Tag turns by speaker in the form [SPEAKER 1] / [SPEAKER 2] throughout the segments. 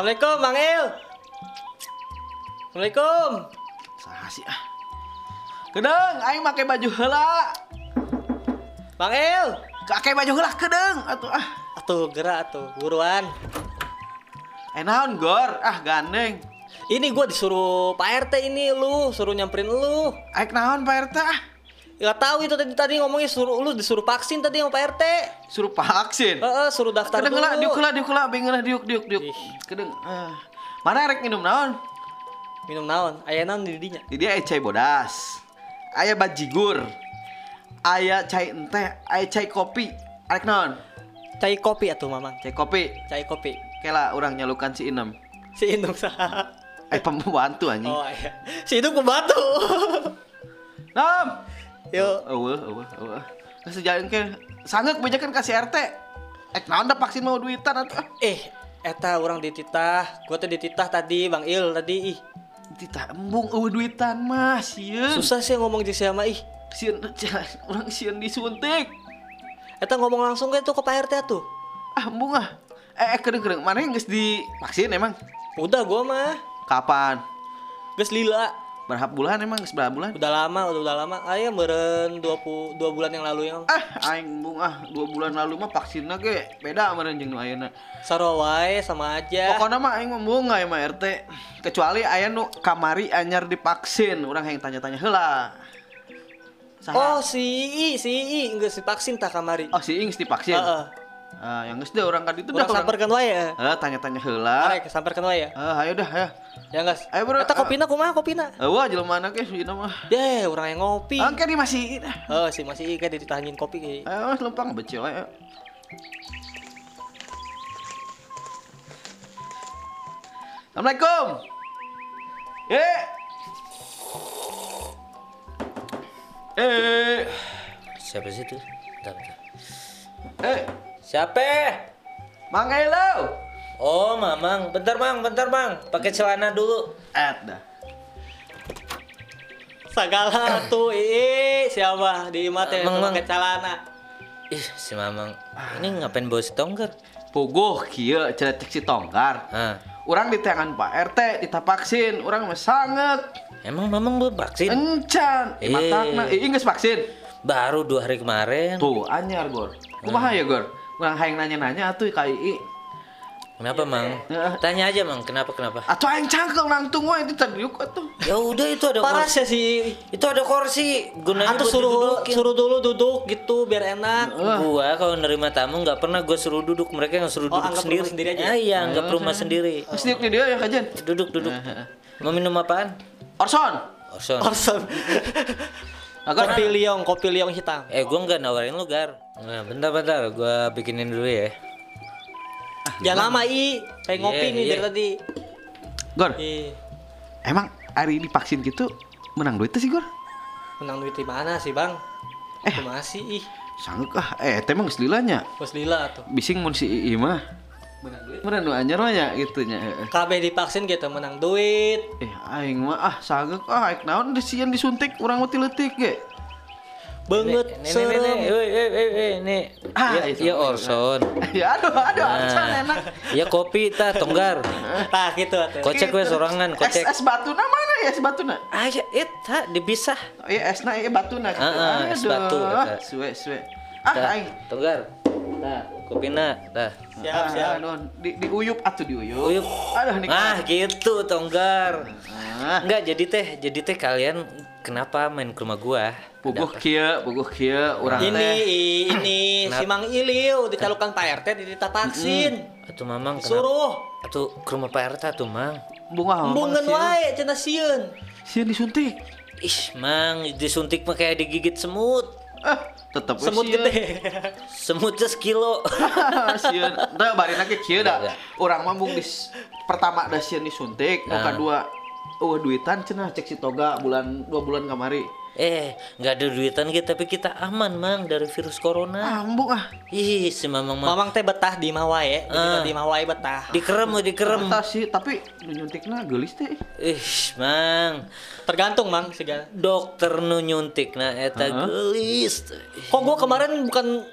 [SPEAKER 1] Assalamualaikum, Bang Il. Assalamualaikum.
[SPEAKER 2] Saha sih ah. Kedeng, aing make baju heula.
[SPEAKER 1] Bang Il.
[SPEAKER 2] Kakek baju heula kedeng atuh ah.
[SPEAKER 1] Atuh gerak atuh, buruan.
[SPEAKER 2] Eh naon gor? Ah gandeng.
[SPEAKER 1] Ini gua disuruh Pak RT ini lu, suruh nyamperin lu.
[SPEAKER 2] Aik naon Pak RT ah?
[SPEAKER 1] Gak tahu itu tadi tadi ngomongnya suruh lu disuruh vaksin tadi sama Pak RT.
[SPEAKER 2] Suruh vaksin.
[SPEAKER 1] Heeh, suruh daftar
[SPEAKER 2] Kedeng
[SPEAKER 1] dulu.
[SPEAKER 2] lah, diuk lah, diuk lah, bingung lah, diuk, diuk, diuk. Kedeng. ah. Mana rek minum naon?
[SPEAKER 1] Minum naon? Aya naon di dinya?
[SPEAKER 2] Jadi aya cai bodas. Aya bajigur. Aya cai enteh, aya cai kopi. Arek naon?
[SPEAKER 1] Cai kopi atuh, Mamang.
[SPEAKER 2] Cai kopi.
[SPEAKER 1] Cai kopi.
[SPEAKER 2] Kela orang nyalukan si Inem.
[SPEAKER 1] Si Indung saha?
[SPEAKER 2] Eh pembantu anjing.
[SPEAKER 1] Oh iya. Si Indung pembantu.
[SPEAKER 2] Nam.
[SPEAKER 1] Yuk.
[SPEAKER 2] Eueuh, eueuh, eueuh. Geus sejalan ke sanggeuk bejakeun ka si RT. Eh naon da vaksin mau duitan atuh. ah.
[SPEAKER 1] Eh, eta orang dititah. Gua teh dititah tadi, Bang Il tadi ih.
[SPEAKER 2] Tita embung eueuh duitan mah sieun.
[SPEAKER 1] Susah sih ngomong di sama ih.
[SPEAKER 2] Sieun urang sieun disuntik.
[SPEAKER 1] Eta ngomong langsung kayak tuh ke Pak RT tuh.
[SPEAKER 2] Ah embung ah. Eh, eh kedeng-kedeng mana yang geus divaksin emang?
[SPEAKER 1] Udah gua mah.
[SPEAKER 2] Kapan?
[SPEAKER 1] Geus lila.
[SPEAKER 2] Berapa bulan emang? Geus berapa bulan?
[SPEAKER 1] Udah lama, udah, udah lama. Aya meureun 20 2 bulan yang lalu yang
[SPEAKER 2] Ah, aing embung ah, dua bulan lalu mah vaksinnya ge beda meureun jeung nu ayeuna.
[SPEAKER 1] Sarawai sama aja.
[SPEAKER 2] Pokoknya mah aing mah nggak mah RT. Kecuali aya nu kamari anyar divaksin, urang yang tanya-tanya heula.
[SPEAKER 1] Oh,
[SPEAKER 2] Saha?
[SPEAKER 1] si I, si I geus divaksin tah kamari.
[SPEAKER 2] Oh, si Ing divaksin.
[SPEAKER 1] Heeh.
[SPEAKER 2] Ah, yang geus deh orang kan itu
[SPEAKER 1] Urang samperkeun wae ya.
[SPEAKER 2] Eh, tanya-tanya heula.
[SPEAKER 1] Arek samperkeun wae ya.
[SPEAKER 2] Eh, ayo dah, ayo.
[SPEAKER 1] Ya guys.
[SPEAKER 2] Ayo, Bro.
[SPEAKER 1] Eta kopina kumaha kopina?
[SPEAKER 2] Eh, wah jelema anak ge sieuna mah.
[SPEAKER 1] Deh, orang yang ngopi.
[SPEAKER 2] Angke di masih.
[SPEAKER 1] Oh, si masih kan ditahangin kopi ge.
[SPEAKER 2] Ayo, lempang becil ayo. Assalamualaikum. Eh. Eh.
[SPEAKER 3] Siapa sih itu? Bentar, bentar.
[SPEAKER 2] Eh.
[SPEAKER 3] Siapa?
[SPEAKER 2] Mang Elo.
[SPEAKER 3] Oh, Mamang. Bentar, Mang. Bentar, Mang. Pakai celana dulu.
[SPEAKER 2] Eh, dah.
[SPEAKER 1] Sagala tuh ih siapa di imah teh
[SPEAKER 3] Mang, Mang.
[SPEAKER 1] pakai celana.
[SPEAKER 3] Ih, si Mamang. Ini ngapain bawa si tonggar?
[SPEAKER 2] Puguh kieu cek si tonggar.
[SPEAKER 3] Hah.
[SPEAKER 2] Urang di tangan Pak RT ditah vaksin, urang mah sanget.
[SPEAKER 3] Emang Mamang belum vaksin?
[SPEAKER 2] Encan. Matakna, eh, geus vaksin.
[SPEAKER 3] Baru dua hari kemarin.
[SPEAKER 2] Tuh, anyar, Gor. Kumaha ya, Gor? Urang hayang nanya-nanya atuh ka Ii.
[SPEAKER 3] Kenapa, Mang?
[SPEAKER 2] Heeh.
[SPEAKER 3] Tanya aja, Mang. Kenapa, kenapa?
[SPEAKER 2] Atuh aing cangkel nangtung we itu tadiuk atuh.
[SPEAKER 3] Ya udah itu ada
[SPEAKER 1] Parah
[SPEAKER 3] kursi.
[SPEAKER 1] sih si
[SPEAKER 3] Itu ada kursi. Gunanya
[SPEAKER 1] Atau suruh
[SPEAKER 3] didudukin.
[SPEAKER 1] suruh dulu duduk gitu biar enak.
[SPEAKER 3] Gua kalau nerima tamu nggak pernah gua suruh duduk, mereka yang suruh
[SPEAKER 1] Oh,
[SPEAKER 3] duduk
[SPEAKER 1] anggap
[SPEAKER 3] sendiri.
[SPEAKER 1] sendiri aja?
[SPEAKER 3] Ah, iya, anggap rumah sendiri.
[SPEAKER 2] Geus diuk di dia ya kajen.
[SPEAKER 3] Duduk, duduk. Mau minum apaan?
[SPEAKER 2] Orson.
[SPEAKER 3] Orson.
[SPEAKER 2] Agak
[SPEAKER 1] kopi liong, kopi liong hitam.
[SPEAKER 3] Eh, gua nggak nawarin lu, Gar. Nah, bentar-bentar, gua bikinin dulu ya.
[SPEAKER 1] Jangan lama i, kayak ngopi
[SPEAKER 3] Iya,
[SPEAKER 1] nih
[SPEAKER 3] iya.
[SPEAKER 1] dari tadi.
[SPEAKER 2] Gor,
[SPEAKER 1] Ih,
[SPEAKER 2] emang hari ini vaksin gitu menang duit tuh sih, Gor?
[SPEAKER 1] menang duit di mana sih bang?
[SPEAKER 2] Eh.
[SPEAKER 1] masih ih,
[SPEAKER 2] Sanggup ah, eh teh emang geus lilanya.
[SPEAKER 1] bos lila tuh.
[SPEAKER 2] Bising mun si Ii mah.
[SPEAKER 1] Menang duit.
[SPEAKER 2] Bener nu anyar mah nya gitu nya. heeh.
[SPEAKER 1] KB divaksin gitu menang duit.
[SPEAKER 2] Eh aing mah ah sanggup ah aing naon disian disuntik urang mah ti leutik ge.
[SPEAKER 1] Banget serem.
[SPEAKER 3] nih, eh, eh, eh, eh, nih.
[SPEAKER 2] Ah,
[SPEAKER 3] Ya,
[SPEAKER 2] itu.
[SPEAKER 3] ya Orson.
[SPEAKER 2] Ya aduh aduh Orson
[SPEAKER 3] Nah,
[SPEAKER 2] enak.
[SPEAKER 3] ya kopi ta tonggar.
[SPEAKER 1] Nah gitu tuh.
[SPEAKER 3] Kocek we sorangan,
[SPEAKER 2] Es,
[SPEAKER 3] kocek.
[SPEAKER 2] es batuna mana ya es batuna?
[SPEAKER 3] Ah, ya, eta dipisah.
[SPEAKER 2] Oh iya esna iya batuna gitu.
[SPEAKER 3] Ah, ah, es batu, eta.
[SPEAKER 2] Suwe suwe. Ah
[SPEAKER 3] Tah,
[SPEAKER 2] aing.
[SPEAKER 3] Tonggar. Tah, kopina, tah.
[SPEAKER 1] Siap
[SPEAKER 2] Ah,
[SPEAKER 1] siap.
[SPEAKER 2] di diuyup atuh diuyup.
[SPEAKER 3] Uyup.
[SPEAKER 2] Aduh nikmat.
[SPEAKER 3] Ah, gitu Tonggar.
[SPEAKER 2] Ah,
[SPEAKER 3] Enggak, jadi teh, jadi teh kalian kenapa main ke rumah gua?
[SPEAKER 2] puguh kieu, puguh kieu urang
[SPEAKER 1] Ini
[SPEAKER 2] teh.
[SPEAKER 1] ini si Mang Iliu dicalonkan Pak RT dititah vaksin.
[SPEAKER 3] Atuh Mamang kenapa?
[SPEAKER 1] Suruh
[SPEAKER 3] Atuh ke rumah Pak RT atuh, Mang.
[SPEAKER 2] bunga
[SPEAKER 1] embungan wae cenah sieun.
[SPEAKER 2] Sieun disuntik.
[SPEAKER 3] Ih, Mang, disuntik mah kayak digigit semut.
[SPEAKER 2] Ah, tetep we
[SPEAKER 1] Semut
[SPEAKER 2] sieun.
[SPEAKER 1] gede.
[SPEAKER 3] Semutnya sekilo.
[SPEAKER 2] sieun. Teu bari ge kieu da. Urang mah mung dis pertama da sieun disuntik, nu
[SPEAKER 3] Nah.
[SPEAKER 2] kadua Oh, duitan cenah cek si Toga bulan dua bulan kamari.
[SPEAKER 3] eh, nggak ada duitan gitu, tapi kita aman, Mang, dari virus corona.
[SPEAKER 2] Ah, embung ah.
[SPEAKER 3] Ih, si Mamang mah
[SPEAKER 1] Mamang teh betah di mah wae,
[SPEAKER 3] Ah.
[SPEAKER 1] di mah wae betah.
[SPEAKER 3] dikerem mau dikerem.
[SPEAKER 2] Eta sih, tapi nu nyuntikna geulis teh.
[SPEAKER 3] Ih, Mang,
[SPEAKER 1] Tergantung Mang segala.
[SPEAKER 3] dokter nu nyuntik nah eta
[SPEAKER 2] Heeh.
[SPEAKER 3] gelis.
[SPEAKER 1] Kok gua kemarin bukan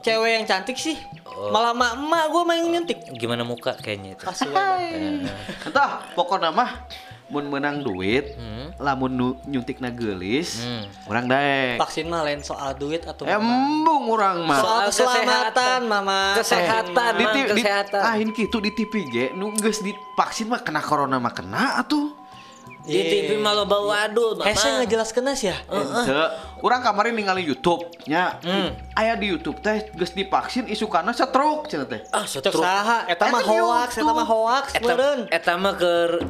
[SPEAKER 1] cewek yang cantik sih.
[SPEAKER 3] Oh.
[SPEAKER 1] Malah emak emak gue main nyuntik.
[SPEAKER 3] Gimana muka kayaknya itu?
[SPEAKER 1] Gue.
[SPEAKER 2] Entah, pokoknya mah mun menang duit,
[SPEAKER 3] Hmm.
[SPEAKER 2] lamun nu, nyuntik na geulis,
[SPEAKER 3] Hmm.
[SPEAKER 2] orang daek.
[SPEAKER 1] Vaksin mah lain soal duit atau mama.
[SPEAKER 2] Embung orang mah.
[SPEAKER 1] Soal keselamatan, mama.
[SPEAKER 3] Kesehatan,
[SPEAKER 2] di, di,
[SPEAKER 3] kesehatan.
[SPEAKER 2] ah ini gitu di TV ge nu geus divaksin mah kena corona mah kena atuh.
[SPEAKER 3] Di TV malah bawa adul,
[SPEAKER 1] Hese
[SPEAKER 3] Mama.
[SPEAKER 1] ngejelaskeun ya.
[SPEAKER 2] Ente, orang kemarin ningali YouTube nya.
[SPEAKER 3] Hmm.
[SPEAKER 2] Aya di YouTube teh geus divaksin isukana stroke cenah teh.
[SPEAKER 3] Ah, setruk.
[SPEAKER 1] saha, eta mah hoax, eta mah hoax meureun.
[SPEAKER 3] eta mah keur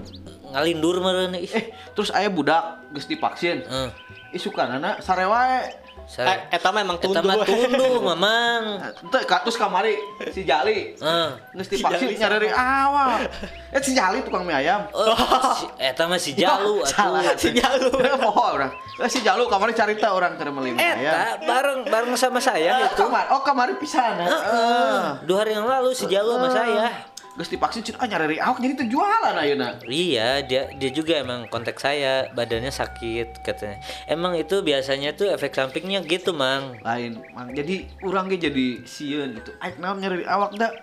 [SPEAKER 3] ngalindur meureun ih.
[SPEAKER 2] Eh, terus aya budak geus divaksin.
[SPEAKER 3] Eh,
[SPEAKER 2] Isukanana sare wae.
[SPEAKER 3] saya-
[SPEAKER 1] Eh, Eta mah emang
[SPEAKER 3] Eta
[SPEAKER 1] tunduh.
[SPEAKER 3] mah tunduh, Mamang.
[SPEAKER 2] Ente katus kamari si Jali.
[SPEAKER 3] Eh.
[SPEAKER 2] Geus divaksin nyari awal. Eh si Jali tukang mie ayam.
[SPEAKER 3] Oh, si, eta mah si Jalu atuh.
[SPEAKER 2] Salah.
[SPEAKER 1] Si Jalu.
[SPEAKER 2] Poho orang. Eh, si Jalu kamari carita orang keur meuli mie ayam.
[SPEAKER 3] Eta bareng bareng sama saya
[SPEAKER 2] Eh,
[SPEAKER 3] itu.
[SPEAKER 2] kamar, oh kamari pisan.
[SPEAKER 3] Heeh.
[SPEAKER 2] Heeh.
[SPEAKER 3] Dua hari yang lalu si Jalu sama saya.
[SPEAKER 2] Geus divaksin cina ah nyari awak jadi teu jualan ayeuna.
[SPEAKER 3] Iya, dia dia juga emang kontak saya, badannya sakit katanya. Emang itu biasanya tuh efek sampingnya gitu, Mang.
[SPEAKER 2] Lain, Mang. jadi urang ge jadi sieun gitu. Aik naon nyari awak da.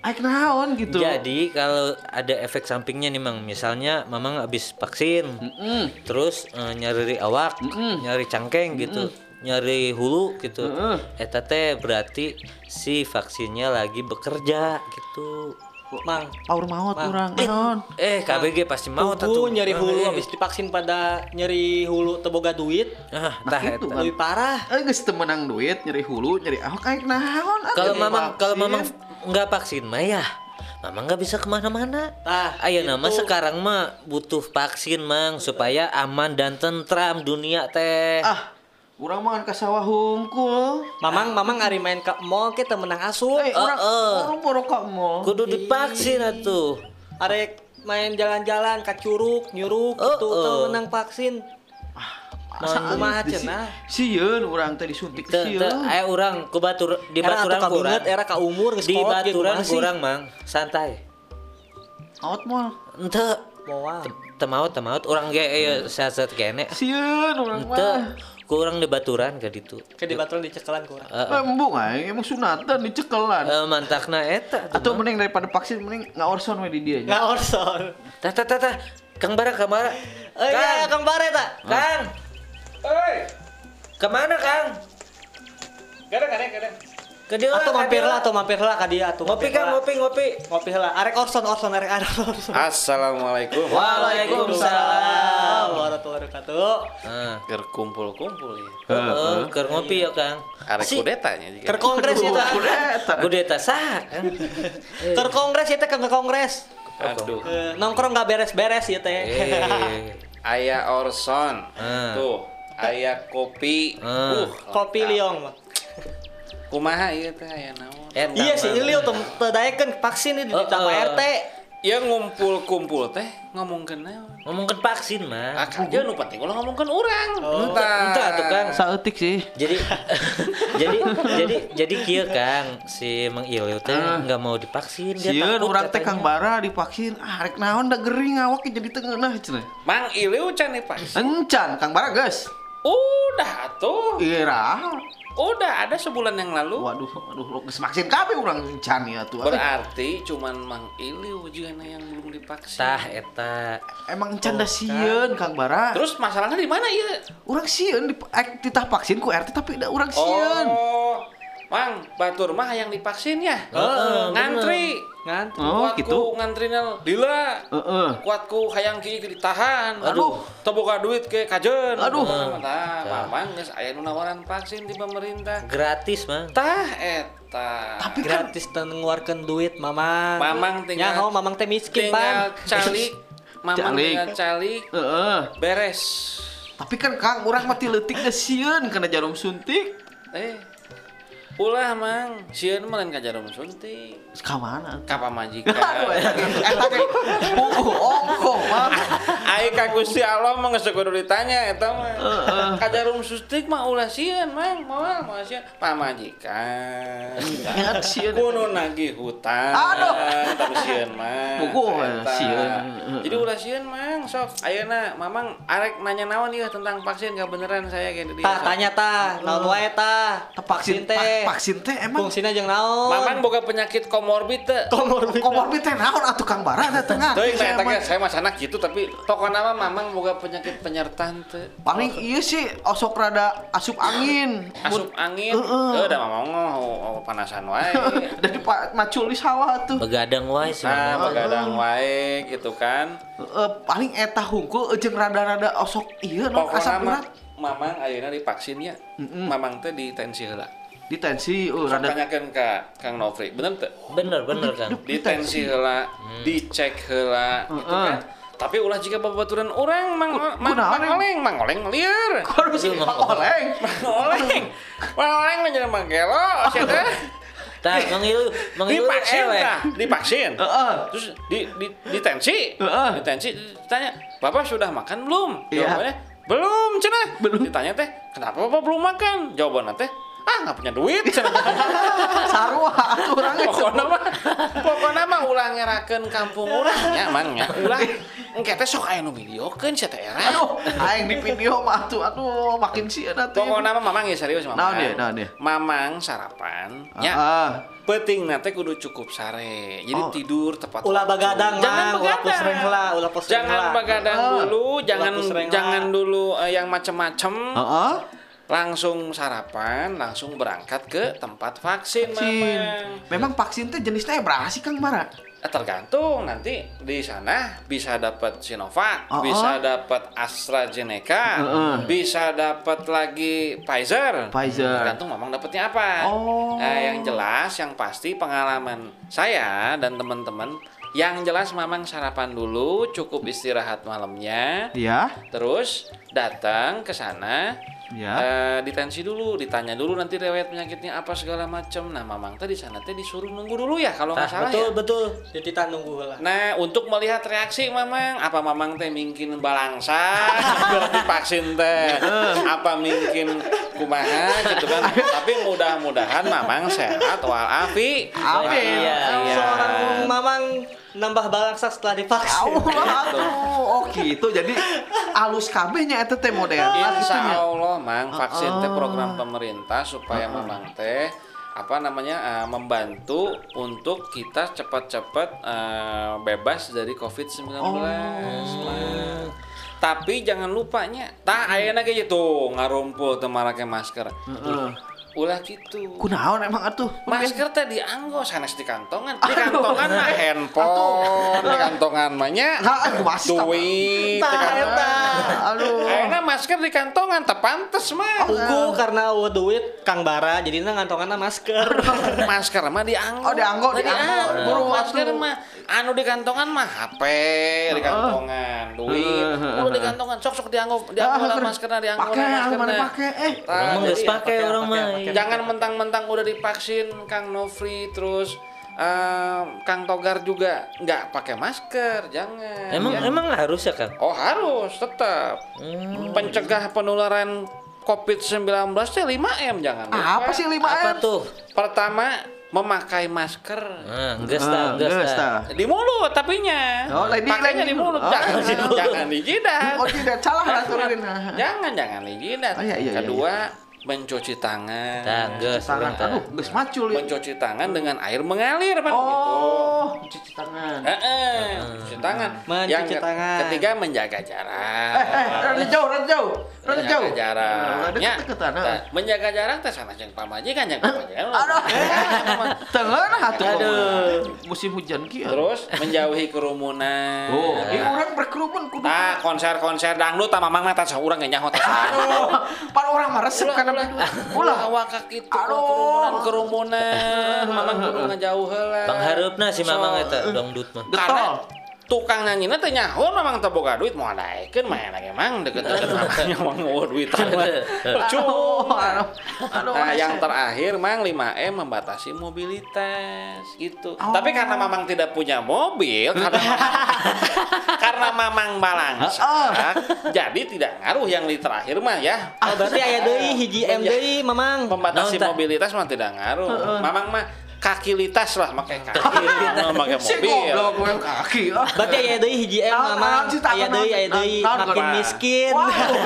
[SPEAKER 2] Aik naon gitu.
[SPEAKER 3] Jadi kalau ada efek sampingnya nih, Mang. Misalnya Mamang habis vaksin,
[SPEAKER 2] Heeh.
[SPEAKER 3] terus eh, nyari awak,
[SPEAKER 2] Mm-mm.
[SPEAKER 3] nyari cangkeng gitu, nyari hulu gitu.
[SPEAKER 2] Heeh.
[SPEAKER 3] Eta teh berarti si vaksinnya lagi bekerja gitu.
[SPEAKER 1] Mang,
[SPEAKER 2] Power maut
[SPEAKER 1] Mang.
[SPEAKER 2] urang naon.
[SPEAKER 3] Eh, KBG pasti mau
[SPEAKER 1] tuh nyari hulu
[SPEAKER 3] Eh,
[SPEAKER 1] habis divaksin pada nyari hulu teboga duit.
[SPEAKER 3] Ah,
[SPEAKER 2] Nah,
[SPEAKER 3] tah
[SPEAKER 2] itu
[SPEAKER 3] eta.
[SPEAKER 2] kan.
[SPEAKER 1] Lebih parah.
[SPEAKER 2] Eh geus teu menang duit nyari hulu, nyari awak aik naon. ah,
[SPEAKER 3] Kalau mamang kalau mamang nggak vaksin mah ya Mama nggak bisa ke mana-mana.
[SPEAKER 1] Tah,
[SPEAKER 3] Ayo nama
[SPEAKER 1] itu.
[SPEAKER 3] sekarang mah butuh vaksin mang supaya aman dan tentram dunia teh.
[SPEAKER 2] ah urang mah ka sawah hungkul.
[SPEAKER 1] Mamang, mamang ari main ke mall kita menang asup.
[SPEAKER 2] Eh, urang
[SPEAKER 3] eh.
[SPEAKER 2] urang poro ka mall.
[SPEAKER 3] Kudu divaksin atuh.
[SPEAKER 1] Arek main jalan-jalan ke curug, nyurug
[SPEAKER 3] Oh,
[SPEAKER 1] gitu teu menang vaksin.
[SPEAKER 2] Asa
[SPEAKER 1] kumaha cenah?
[SPEAKER 2] Sieun urang teh disuntik
[SPEAKER 3] Teu teu
[SPEAKER 2] sieun.
[SPEAKER 3] aya urang ku batur di
[SPEAKER 1] Era
[SPEAKER 3] baturan kurang.
[SPEAKER 1] era ka umur geus
[SPEAKER 3] Di baturan kurang mang, santai.
[SPEAKER 2] Out mall.
[SPEAKER 3] Ente
[SPEAKER 1] Moal.
[SPEAKER 3] teu maot urang ge aya saset kene.
[SPEAKER 2] Sieun urang
[SPEAKER 3] Ente
[SPEAKER 2] mah.
[SPEAKER 3] Kurang di baturan ka ditu.
[SPEAKER 1] Ke di baturan dicekelan ku urang.
[SPEAKER 3] Heeh.
[SPEAKER 2] Embung emang sunatan dicekelan.
[SPEAKER 3] Eh, mantakna eta
[SPEAKER 2] Atau mending daripada vaksin mending ngaorson we di dia nya.
[SPEAKER 1] Nggak orson.
[SPEAKER 3] Tah tah tah. Kang Bara, Kang Bara.
[SPEAKER 1] Eh iya, Kang Bare ta.
[SPEAKER 3] Kang. Oi. Ke mana Kang?
[SPEAKER 1] Gada gada gada.
[SPEAKER 3] Ke dia
[SPEAKER 1] Atau
[SPEAKER 3] lah,
[SPEAKER 1] mampir
[SPEAKER 3] ke dia
[SPEAKER 1] lah, atau mampir lah ka dia atuh.
[SPEAKER 3] Ngopi
[SPEAKER 1] lah.
[SPEAKER 3] ngopi ngopi.
[SPEAKER 1] Ngopi heula. Arek orson orson arek arek orson.
[SPEAKER 4] Assalamualaikum.
[SPEAKER 3] Waalaikumsalam.
[SPEAKER 1] warahmatullahi wabarakatuh.
[SPEAKER 3] Ah.
[SPEAKER 4] Ker kumpul-kumpul ya.
[SPEAKER 3] Heeh, keur ngopi ya Kang.
[SPEAKER 4] Arek
[SPEAKER 3] Si-
[SPEAKER 4] kudetanya juga.
[SPEAKER 1] Ker kongres ta.
[SPEAKER 2] Kudeta.
[SPEAKER 3] Kudeta sah. Kang.
[SPEAKER 1] Ker kongres ya teh ke kongres.
[SPEAKER 4] Aduh.
[SPEAKER 1] Nongkrong gak beres-beres ya teh.
[SPEAKER 3] Eh.
[SPEAKER 4] Aya Orson. Tuh. Aya kopi. Uh,
[SPEAKER 1] Kopi liong. Mah.
[SPEAKER 4] Kumaha ieu teh aya naon?
[SPEAKER 3] Eta
[SPEAKER 1] Iya sih,
[SPEAKER 3] mah.
[SPEAKER 1] ini liu teu daekeun vaksin ini di
[SPEAKER 3] Oh,
[SPEAKER 1] Pak
[SPEAKER 3] oh.
[SPEAKER 1] RT.
[SPEAKER 4] Ya ngumpul-kumpul teh ngomongkeun naon?
[SPEAKER 3] Ngomongkeun vaksin mah.
[SPEAKER 4] Ah, aja nu penting ulah ngomongkeun urang.
[SPEAKER 1] Oh.
[SPEAKER 3] Entah, entah tuh Kang.
[SPEAKER 2] Saeutik sih.
[SPEAKER 3] Jadi jadi jadi jadi kieu Kang si Mang Ilio teh
[SPEAKER 2] Ah.
[SPEAKER 3] nggak mau divaksin dia takut
[SPEAKER 2] urang teh Kang. Bara divaksin. Ah rek naon da gering awak jadi teu ngeunah cenah.
[SPEAKER 4] Mang Iliu can divaksin.
[SPEAKER 2] Encan Kang Bara geus.
[SPEAKER 4] Udah tuh.
[SPEAKER 2] Ira.
[SPEAKER 4] Udah ada sebulan yang lalu.
[SPEAKER 2] Waduh, waduh, lu geus vaksin kabeh urang encan ya tuh.
[SPEAKER 4] Berarti cuman Mang Iliu juga yang belum divaksin.
[SPEAKER 3] tah eta
[SPEAKER 2] Emang encan da sieun Kang Bara.
[SPEAKER 4] Terus masalahnya di mana ya?
[SPEAKER 2] Urang sieun di eh, titah vaksin ku RT tapi da urang sieun.
[SPEAKER 4] Oh, Mang, batur mah yang divaksin ya?
[SPEAKER 1] Heeh,
[SPEAKER 4] ngantri.
[SPEAKER 1] Ngantri.
[SPEAKER 2] Oh,
[SPEAKER 4] Kuatku
[SPEAKER 2] gitu.
[SPEAKER 4] ngantrina lila.
[SPEAKER 2] Heeh.
[SPEAKER 4] Kuatku hayang kieu ditahan.
[SPEAKER 3] Aduh.
[SPEAKER 4] Teboga duit ke kajen.
[SPEAKER 2] Aduh.
[SPEAKER 4] Tah, mamang geus aya nu nawaran vaksin di pemerintah.
[SPEAKER 3] gratis Mang.
[SPEAKER 4] Tah eta.
[SPEAKER 2] Tapi kan
[SPEAKER 1] Gratis dan ngeluarkan duit, Mamang.
[SPEAKER 4] Mamang tinggal-
[SPEAKER 1] Nyaho, Mamang teh miskin,
[SPEAKER 4] tinggal
[SPEAKER 1] Pan.
[SPEAKER 4] calik. Mamang
[SPEAKER 2] Calik.
[SPEAKER 4] tinggal calik.
[SPEAKER 2] heeh.
[SPEAKER 4] Beres.
[SPEAKER 2] Tapi kan Kang urang mati leutik da sieun kana jarum suntik.
[SPEAKER 4] Eh. Ulah mang, sieun mah lain ka jarum suntik.
[SPEAKER 2] Ka mana?
[SPEAKER 4] Ka pamajikan.
[SPEAKER 2] Eta ge puguh ongkoh mah.
[SPEAKER 4] Aing ka Gusti Allah mah geus kudu ditanya eta mah. Ka jarum suntik mah ulah sieun mang, moal moal sieun pamajikan.
[SPEAKER 2] Sieun.
[SPEAKER 4] Kudu nagih hutang.
[SPEAKER 2] Aduh.
[SPEAKER 4] Tapi sieun mah.
[SPEAKER 2] Puguh,
[SPEAKER 4] eta.
[SPEAKER 2] sieun.
[SPEAKER 4] Jadi ulah sieun mang, sok ayeuna mamang arek nanya naon ieu tentang vaksin gak beneran saya kayak dia.
[SPEAKER 1] Tah, tanya tah, naon wae tah.
[SPEAKER 2] Vaksin teh. vaksin teh emang
[SPEAKER 1] Fungsina jeung naon?
[SPEAKER 4] Mamang boga penyakit komorbid teh.
[SPEAKER 1] komorbid.
[SPEAKER 2] komorbid teh naon atuh Kang Bara teh tengah.
[SPEAKER 4] Teuing
[SPEAKER 2] Saya
[SPEAKER 4] saya
[SPEAKER 2] mah-
[SPEAKER 4] sanak gitu tapi pokoknya mah mamang boga penyakit penyertaan teh.
[SPEAKER 2] Paling iya sih osok rada asup angin.
[SPEAKER 4] Asup angin,
[SPEAKER 2] Heeh.
[SPEAKER 4] eh udah mamang mah oh, oh, panasan wae.
[SPEAKER 2] Dari di sawah tuh.
[SPEAKER 3] begadang wae sih
[SPEAKER 4] Nah, begadang wae gitu kan.
[SPEAKER 2] Eh, paling eta hungkul jeung rada-rada osok iya non asap urat.
[SPEAKER 4] mamang ayeuna divaksinnya. Mamang teh di tensi heula.
[SPEAKER 2] Di tensi uh,
[SPEAKER 4] Sok
[SPEAKER 2] rada
[SPEAKER 4] tanyakeun ka Kang Nofri, bener teu?
[SPEAKER 3] bener bener kan
[SPEAKER 4] Di tensi heula, dicek heula gitu
[SPEAKER 2] Heeh.
[SPEAKER 4] kan. Tapi ulah jika babaturan orang mang mang mang oleng, mang oleng lieur.
[SPEAKER 2] Kudu sih Pak Oleng.
[SPEAKER 4] Mang oleng. Mang oleng menjelma gelo sia teh.
[SPEAKER 3] tah mangilu mangilu
[SPEAKER 4] Divaksin
[SPEAKER 3] elek
[SPEAKER 4] tah, divaksin.
[SPEAKER 2] Heeh.
[SPEAKER 4] Terus di di di tensi.
[SPEAKER 2] Heeh.
[SPEAKER 4] Di tensi ditanya, "Bapak sudah makan belum?"
[SPEAKER 2] Iya.
[SPEAKER 4] Jawabannya, "Belum, cenah."
[SPEAKER 2] Belum.
[SPEAKER 4] Ditanya teh, "Kenapa Bapak belum makan?" Jawabannya teh, "Ah, nggak punya duit."
[SPEAKER 2] Sarua atuh geus.
[SPEAKER 4] pokoknya mah pokoknya mah ulah ngerakeun kampung urang nya mang nya ulah engke teh sok aya nu videokeun sia teh era
[SPEAKER 2] Aduh, aing di video mah atuh aduh makin sieun atuh.
[SPEAKER 4] pokoknya mah mamang ya serius mamang
[SPEAKER 2] Naon dia, naon dia?
[SPEAKER 4] mamang sarapan nya
[SPEAKER 2] Heeh.
[SPEAKER 4] penting nanti kudu cukup sare jadi
[SPEAKER 2] Oh.
[SPEAKER 4] tidur tepat
[SPEAKER 1] Ulah
[SPEAKER 4] waktu.
[SPEAKER 1] bagadang
[SPEAKER 4] jangan
[SPEAKER 1] ulah
[SPEAKER 4] begadang
[SPEAKER 1] ulah pusreng
[SPEAKER 4] jangan begadang
[SPEAKER 2] Ah.
[SPEAKER 4] dulu jangan jangan dulu eh, yang macem-macem
[SPEAKER 2] Heeh.
[SPEAKER 4] Langsung sarapan langsung berangkat ke tempat vaksin,
[SPEAKER 2] Vaksin. Memang vaksin teh jenisnya berapa sih Kang Bara?
[SPEAKER 4] Eh, tergantung nanti di sana bisa dapat Sinovac,
[SPEAKER 2] Oh,
[SPEAKER 4] bisa
[SPEAKER 2] oh.
[SPEAKER 4] dapat AstraZeneca,
[SPEAKER 2] Heeh.
[SPEAKER 4] bisa dapat lagi Pfizer.
[SPEAKER 2] Pfizer.
[SPEAKER 4] Tergantung memang dapatnya apa.
[SPEAKER 2] Oh.
[SPEAKER 4] Nah, yang jelas yang pasti pengalaman saya dan teman-teman yang jelas memang sarapan dulu, cukup istirahat malamnya,
[SPEAKER 2] Iya.
[SPEAKER 4] terus datang ke sana
[SPEAKER 2] Iya.
[SPEAKER 4] eh, ditensi dulu, ditanya dulu nanti riwayat penyakitnya apa segala macam. Nah, mamang tadi sana teh disuruh nunggu dulu ya kalau nggak salah
[SPEAKER 1] betul
[SPEAKER 4] ya.
[SPEAKER 1] betul. Jadi kita nunggu heula.
[SPEAKER 4] Nah, untuk melihat reaksi Mamang, apa Mamang teh mungkin balangsa divaksin teh, apa mungkin kumaha gitu kan. Tapi mudah-mudahan Mamang sehat walafi.
[SPEAKER 2] Amin.
[SPEAKER 3] Iya.
[SPEAKER 1] Seorang mamang nambah balangsa setelah divaksin.
[SPEAKER 2] Allah aduh. Oh gitu. Jadi alus kabehnya eta teh modern.
[SPEAKER 4] Insya Allah, Mang, vaksin teh program pemerintah supaya Mamang teh apa namanya eh, membantu untuk kita cepat-cepat eh, bebas dari COVID-19. Mang. Tapi jangan lupanya, tak ayeuna ge gitu ngarumpul teu make masker.
[SPEAKER 2] Heeh.
[SPEAKER 4] Ulah gitu.
[SPEAKER 2] Kunaon emang atuh?
[SPEAKER 4] Masker teh dianggo sanes di kantongan. Di kantongan mah handphone, di kantongan mah nya
[SPEAKER 2] Nah, aku masih
[SPEAKER 4] duit, kantongan.
[SPEAKER 2] Aduh.
[SPEAKER 4] Ayeuna masker di kantongan teu pantes mah.
[SPEAKER 1] Ugu karena eueuh duit Kang Bara jadinya ngantonganna masker.
[SPEAKER 4] masker mah dianggo.
[SPEAKER 2] Oh, dianggo, dianggo. Buru
[SPEAKER 4] masker mah anu di kantongan mah HP di kantongan, duit. Kudu di kantongan sok sok dianggo, dianggo lah maskerna dianggo
[SPEAKER 2] Pakai, anu mana pakai? Eh,
[SPEAKER 3] mah geus
[SPEAKER 4] jadi-
[SPEAKER 3] pake orang mah.
[SPEAKER 4] Jangan mentang-mentang udah divaksin Kang Nofri terus eh, Kang Togar juga nggak pakai masker, jangan.
[SPEAKER 3] Emang
[SPEAKER 4] Ya.
[SPEAKER 3] emang harus ya Kang?
[SPEAKER 4] Oh harus tetap
[SPEAKER 3] Hmm.
[SPEAKER 4] pencegah penularan COVID-19 teh 5M jangan lupa.
[SPEAKER 2] apa sih 5
[SPEAKER 3] Apa
[SPEAKER 2] M?
[SPEAKER 3] tuh?
[SPEAKER 4] Pertama, memakai masker
[SPEAKER 3] Nah,
[SPEAKER 2] Ah,
[SPEAKER 3] geus
[SPEAKER 2] geus
[SPEAKER 3] tah.
[SPEAKER 2] tah.
[SPEAKER 4] di mulut tapinya.
[SPEAKER 2] Oh, lain
[SPEAKER 4] Pakainya di mulut,
[SPEAKER 2] mulut.
[SPEAKER 4] jangan,
[SPEAKER 2] Oh.
[SPEAKER 4] jangan di jidat.
[SPEAKER 2] Oh tidak salah lah turunin.
[SPEAKER 4] Jangan jangan di jidat.
[SPEAKER 2] Oh, iya, iya, iya,
[SPEAKER 4] Kedua, mencuci tangan.
[SPEAKER 3] Tah, geus
[SPEAKER 2] Tangan, aduh, geus macul ya.
[SPEAKER 4] mencuci tangan dengan air mengalir Bang gitu.
[SPEAKER 2] Oh, cuci tangan.
[SPEAKER 4] Heeh, cuci tangan.
[SPEAKER 1] Mencuci
[SPEAKER 4] Yang
[SPEAKER 1] tangan.
[SPEAKER 4] Ketiga menjaga jarak.
[SPEAKER 2] Eh, eh, rada jauh, rada jauh. Rada jauh.
[SPEAKER 4] Menjaga jarak.
[SPEAKER 2] Rada
[SPEAKER 4] Ya,
[SPEAKER 2] deket-deketan.
[SPEAKER 4] tah, menjaga jarak teh sana jeung pamajikan jeung pamajikan.
[SPEAKER 2] Aduh. Tengah atuh.
[SPEAKER 3] Aduh.
[SPEAKER 2] Musim hujan kieu.
[SPEAKER 4] Terus menjauhi kerumunan.
[SPEAKER 2] Oh, ini orang berkerumun kudu.
[SPEAKER 4] Nah, konser-konser dangdut tah mamang mah tah saurang ge nyaho tah.
[SPEAKER 2] Aduh, pan orang mah resep kana
[SPEAKER 4] ulah,
[SPEAKER 2] ulah.
[SPEAKER 4] ulah wakak itu
[SPEAKER 2] Aduh.
[SPEAKER 4] kerumunan-kerumunan. Mamang kudu ngajauh heula.
[SPEAKER 3] Pangharupna si Mamang
[SPEAKER 4] So-
[SPEAKER 3] eta dangdut mah.
[SPEAKER 4] Karena
[SPEAKER 2] Getol.
[SPEAKER 4] tukang nyanyi teh nyaho memang teu boga duit mau adaikeun mah lagi emang deket-deket mamanya mah ngeueur duit.
[SPEAKER 2] Aduh.
[SPEAKER 4] Nah, yang terakhir mang 5M membatasi mobilitas gitu.
[SPEAKER 2] Oh.
[SPEAKER 4] Tapi karena mamang tidak punya mobil, karena karena mamang balangsa,
[SPEAKER 2] Oh.
[SPEAKER 4] jadi tidak ngaruh yang di terakhir mah ya.
[SPEAKER 1] Oh, berarti aya deui hiji M deui mamang.
[SPEAKER 4] Membatasi mobilitas mah tidak ngaruh. Mamang mah kaki litas lah pakai kaki mau pakai
[SPEAKER 2] Si
[SPEAKER 4] mobil
[SPEAKER 2] goblok kaki.
[SPEAKER 1] Berarti aya deui hiji M
[SPEAKER 2] takon
[SPEAKER 1] Aya deui, aya deui makin miskin.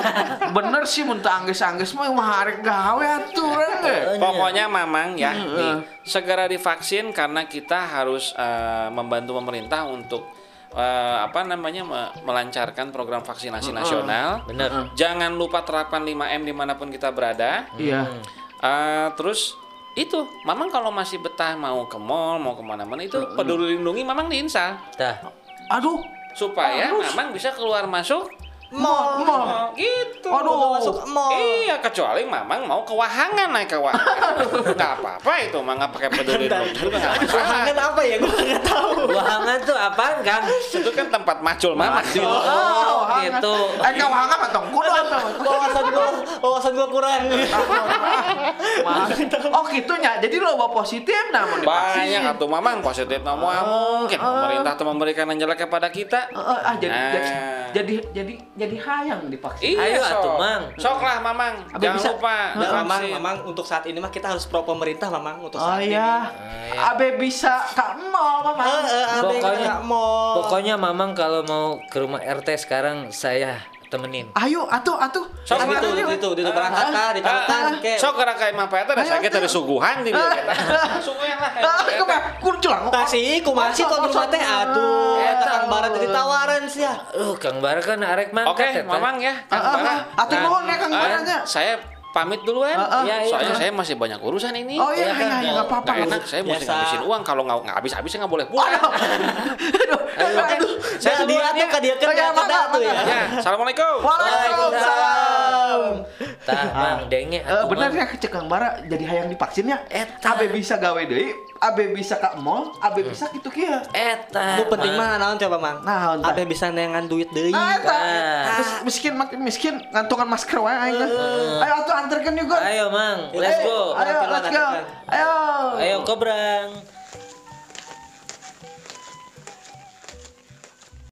[SPEAKER 2] Bener sih mun teu angges-angges mah mah arek gawe aturan ge.
[SPEAKER 4] Pokoknya Mamang ya,
[SPEAKER 2] Heeh.
[SPEAKER 4] nih, segera divaksin karena kita harus eh, membantu pemerintah untuk eh, apa namanya me- melancarkan program vaksinasi nasional.
[SPEAKER 3] Bener.
[SPEAKER 4] Jangan lupa terapkan 5M di mana pun kita berada.
[SPEAKER 2] Iya.
[SPEAKER 4] Eh, terus itu, Mamang kalau masih betah mau ke mall, mau ke mana-mana itu peduli lindungi Mamang diinstal
[SPEAKER 3] Dah.
[SPEAKER 2] Aduh,
[SPEAKER 4] supaya Mamang bisa keluar masuk
[SPEAKER 2] mall, mall.
[SPEAKER 4] gitu.
[SPEAKER 2] Aduh.
[SPEAKER 1] Masuk mall.
[SPEAKER 4] Iya, kecuali Mamang mau ke Wahangan naik ke Wahangan. Nggak apa-apa itu, Mang nggak pakai peduli nggak masalah.
[SPEAKER 1] Wahangan apa ya? Gua enggak tahu.
[SPEAKER 3] Wahangan tuh apaan, Kang?
[SPEAKER 4] Itu kan tempat macul Mamang.
[SPEAKER 3] Oh, gitu.
[SPEAKER 2] Eh kau hangat atau kudu atau?
[SPEAKER 1] Wawasan gua, wawasan gua kurang.
[SPEAKER 2] Oh gitunya. Jadi lo bawa positif namun
[SPEAKER 4] Banyak atau Mamang positif nomor mungkin pemerintah tuh memberikan yang jelek kepada kita.
[SPEAKER 2] Eh, ah jadi,
[SPEAKER 4] Nah.
[SPEAKER 2] Jadi jadi jadi jadi hayang divaksin.
[SPEAKER 4] Iya,
[SPEAKER 3] Ayo
[SPEAKER 4] sok.
[SPEAKER 3] atuh, Mang.
[SPEAKER 4] Sok lah Mamang.
[SPEAKER 2] Abang
[SPEAKER 4] Jangan
[SPEAKER 2] bisa.
[SPEAKER 4] lupa
[SPEAKER 1] Nah, mamang, mamang untuk saat ini mah kita harus pro pemerintah, mamang untuk
[SPEAKER 2] Oh
[SPEAKER 1] saat ini.
[SPEAKER 2] iya. Abe bisa kak mall mama.
[SPEAKER 1] Heeh, abe
[SPEAKER 3] Pokoknya-
[SPEAKER 1] nggak mau.
[SPEAKER 3] Pokoknya Mamang kalau mau ke rumah RT sekarang saya temenin.
[SPEAKER 2] Ayo atuh atuh.
[SPEAKER 4] Sok
[SPEAKER 1] Kan
[SPEAKER 4] lah.
[SPEAKER 1] itu, itu, itu berangkat kah, dicalokan ke.
[SPEAKER 4] Sok gerak kayak mah eta da
[SPEAKER 2] Ayo,
[SPEAKER 4] sakit dari suguhan di dia. Suguhan lah.
[SPEAKER 2] Ah, kau mah kudu culang.
[SPEAKER 1] Kasih, kumaha sih tuan rumah teh? Aduh, eta Kang Barat jadi tawaran sih ya.
[SPEAKER 3] Uh, Kang Bara kan arek
[SPEAKER 4] Oke,
[SPEAKER 3] mangkat eta.
[SPEAKER 4] Mamang ya. Kang
[SPEAKER 2] Ah, ah,
[SPEAKER 4] Bara.
[SPEAKER 2] ah. Atuh nuhun ya, Kang
[SPEAKER 4] ah,
[SPEAKER 2] Baranya.
[SPEAKER 4] Saya pamit duluan.
[SPEAKER 2] Ah, ah.
[SPEAKER 3] Iya, iya.
[SPEAKER 4] Soalnya saya masih banyak urusan ini.
[SPEAKER 2] Oh iya
[SPEAKER 3] Iya kan,
[SPEAKER 2] iya iya enggak apa-apa.
[SPEAKER 4] Nggak enak, saya mesti
[SPEAKER 1] Biasa.
[SPEAKER 4] ngabisin uang. Kalau nggak nggak habis-habis saya nggak boleh pulang.
[SPEAKER 2] Aduh. Aduh.
[SPEAKER 1] Saya dia tuh ke dia kan
[SPEAKER 2] Saya
[SPEAKER 1] nggak ada tuh ya.
[SPEAKER 4] Ya, assalamualaikum.
[SPEAKER 2] Waalaikumsalam.
[SPEAKER 3] Tah, Mang denge
[SPEAKER 2] Eh,
[SPEAKER 3] atuh,
[SPEAKER 2] bener ya kecek Kang Bara jadi hayang divaksinnya.
[SPEAKER 3] Eta.
[SPEAKER 2] Abe bisa gawe deui, abe bisa ka mall, abe bisa kitu kieu.
[SPEAKER 3] Eta.
[SPEAKER 1] Nu penting mah naon coba, Mang?
[SPEAKER 2] Naon, tah?
[SPEAKER 1] Abe bisa nengan duit deui.
[SPEAKER 2] Nah, eta.
[SPEAKER 3] Nah.
[SPEAKER 2] Mis- miskin makin miskin ngantungan masker wae aing. Ayo atuh anterkeun juga.
[SPEAKER 3] Ayo, Mang. Let's go.
[SPEAKER 2] Ayo, let's go. Ayo.
[SPEAKER 3] Ayo, Kobrang.